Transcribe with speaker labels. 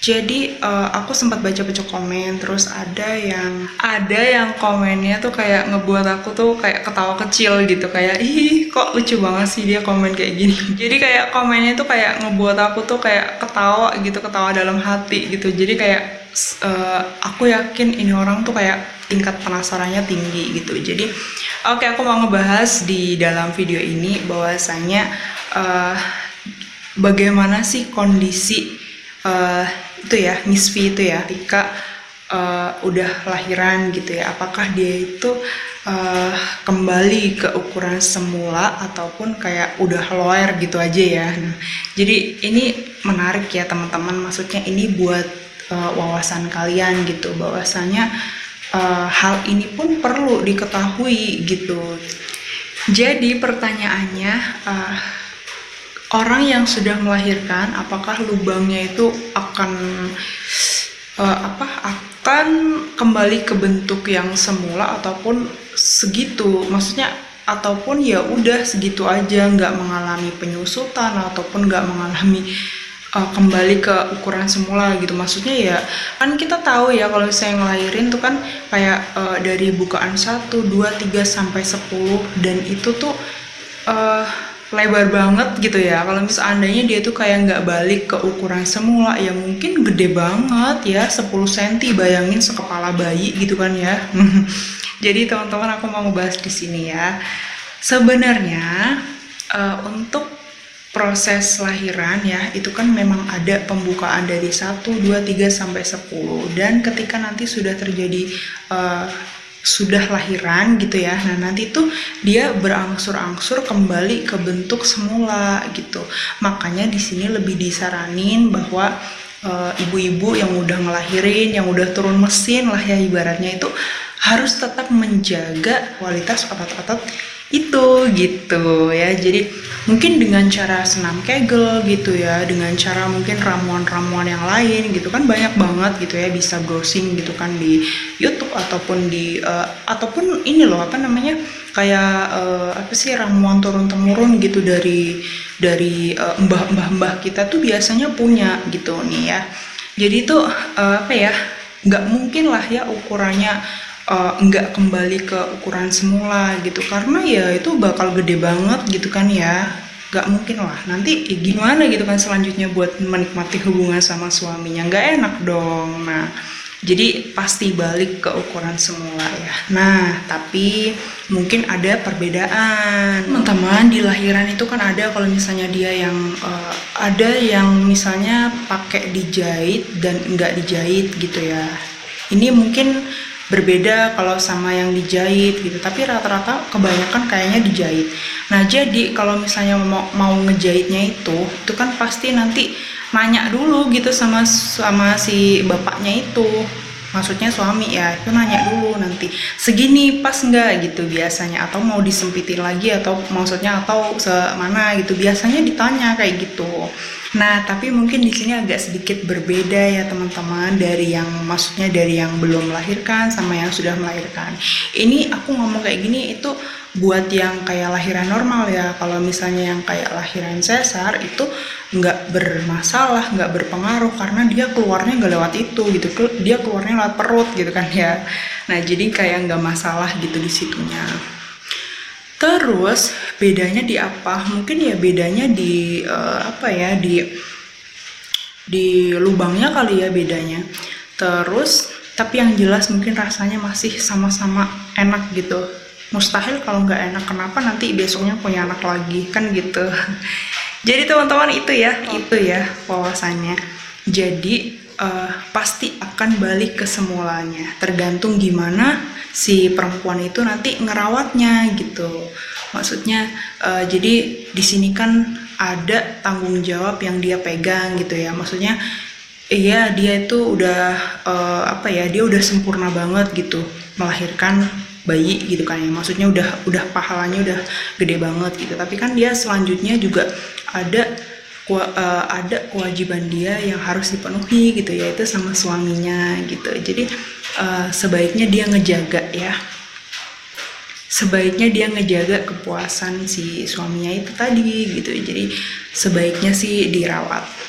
Speaker 1: jadi uh, aku sempat baca-baca komen terus ada yang ada yang komennya tuh kayak ngebuat aku tuh kayak ketawa kecil gitu kayak ih kok lucu banget sih dia komen kayak gini. Jadi kayak komennya tuh kayak ngebuat aku tuh kayak ketawa gitu ketawa dalam hati gitu. Jadi kayak uh, aku yakin ini orang tuh kayak tingkat penasarannya tinggi gitu. Jadi oke okay, aku mau ngebahas di dalam video ini bahwasanya uh, bagaimana sih kondisi uh, itu ya V itu ya ketika uh, udah lahiran gitu ya. Apakah dia itu uh, kembali ke ukuran semula ataupun kayak udah loer gitu aja ya? Nah, jadi ini menarik ya teman-teman. Maksudnya ini buat wawasan kalian gitu bahwasanya uh, hal ini pun perlu diketahui gitu. Jadi pertanyaannya uh, orang yang sudah melahirkan apakah lubangnya itu akan uh, apa akan kembali ke bentuk yang semula ataupun segitu? Maksudnya ataupun ya udah segitu aja nggak mengalami penyusutan ataupun nggak mengalami uh, kembali ke ukuran semula gitu. Maksudnya ya kan kita tahu ya kalau saya ngelahirin tuh kan kayak uh, dari bukaan 1, 2, 3 sampai 10 dan itu tuh uh, lebar banget gitu ya. Kalau misalnya dia tuh kayak nggak balik ke ukuran semula ya mungkin gede banget ya 10 cm bayangin sekepala bayi gitu kan ya. Jadi teman-teman aku mau ngebahas di sini ya. Sebenarnya uh, untuk proses lahiran ya itu kan memang ada pembukaan dari 1, 2, 3 sampai 10 dan ketika nanti sudah terjadi uh, sudah lahiran gitu ya. Nah, nanti tuh dia berangsur-angsur kembali ke bentuk semula gitu. Makanya di sini lebih disaranin bahwa eh, ibu-ibu uh, yang udah ngelahirin, yang udah turun mesin lah ya ibaratnya itu harus tetap menjaga kualitas otot-otot itu gitu ya. Jadi mungkin dengan cara senam kegel gitu ya. Dengan cara mungkin ramuan-ramuan yang lain gitu kan. Banyak banget gitu ya bisa browsing gitu kan di YouTube ataupun di uh, ataupun ini loh apa namanya kayak uh, apa sih ramuan turun temurun gitu dari dari uh, mbah-mbah kita tuh biasanya punya gitu nih ya. Jadi itu uh, apa ya nggak mungkin lah ya ukurannya uh, kembali ke ukuran semula gitu. Karena ya itu bakal gede banget gitu kan ya. Nggak mungkin lah. Nanti ya gimana gitu kan selanjutnya buat menikmati hubungan sama suaminya. Nggak enak dong. Nah jadi pasti balik ke ukuran semula ya. Nah tapi mungkin ada perbedaan. Teman-teman di lahiran itu kan ada kalau misalnya dia yang uh, ada yang misalnya pakai dijahit dan nggak dijahit gitu ya. Ini mungkin berbeda kalau sama yang dijahit gitu. Tapi rata-rata kebanyakan kayaknya dijahit nah jadi kalau misalnya mau mau ngejahitnya itu itu kan pasti nanti nanya dulu gitu sama sama si bapaknya itu maksudnya suami ya itu nanya dulu nanti segini pas nggak gitu biasanya atau mau disempitin lagi atau maksudnya atau semana gitu biasanya ditanya kayak gitu Nah, tapi mungkin di sini agak sedikit berbeda ya teman-teman dari yang maksudnya dari yang belum melahirkan sama yang sudah melahirkan. Ini aku ngomong kayak gini itu buat yang kayak lahiran normal ya. Kalau misalnya yang kayak lahiran sesar itu nggak bermasalah, nggak berpengaruh karena dia keluarnya nggak lewat itu gitu. Dia keluarnya lewat perut gitu kan ya. Nah, jadi kayak nggak masalah gitu di situnya. Terus bedanya di apa? Mungkin ya bedanya di uh, apa ya di di lubangnya kali ya bedanya. Terus tapi yang jelas mungkin rasanya masih sama-sama enak gitu. Mustahil kalau nggak enak kenapa nanti besoknya punya anak lagi kan gitu. Jadi teman-teman itu ya itu ya wawasannya. Jadi uh, pasti akan balik ke semulanya. Tergantung gimana si perempuan itu nanti ngerawatnya gitu maksudnya uh, jadi di sini kan ada tanggung jawab yang dia pegang gitu ya maksudnya iya dia itu udah uh, apa ya dia udah sempurna banget gitu melahirkan bayi gitu kan ya. Maksudnya udah udah pahalanya udah gede banget gitu. Tapi kan dia selanjutnya juga ada uh, ada kewajiban dia yang harus dipenuhi gitu ya itu sama suaminya gitu. Jadi uh, sebaiknya dia ngejaga ya. Sebaiknya dia ngejaga kepuasan si suaminya itu tadi gitu. Jadi sebaiknya sih dirawat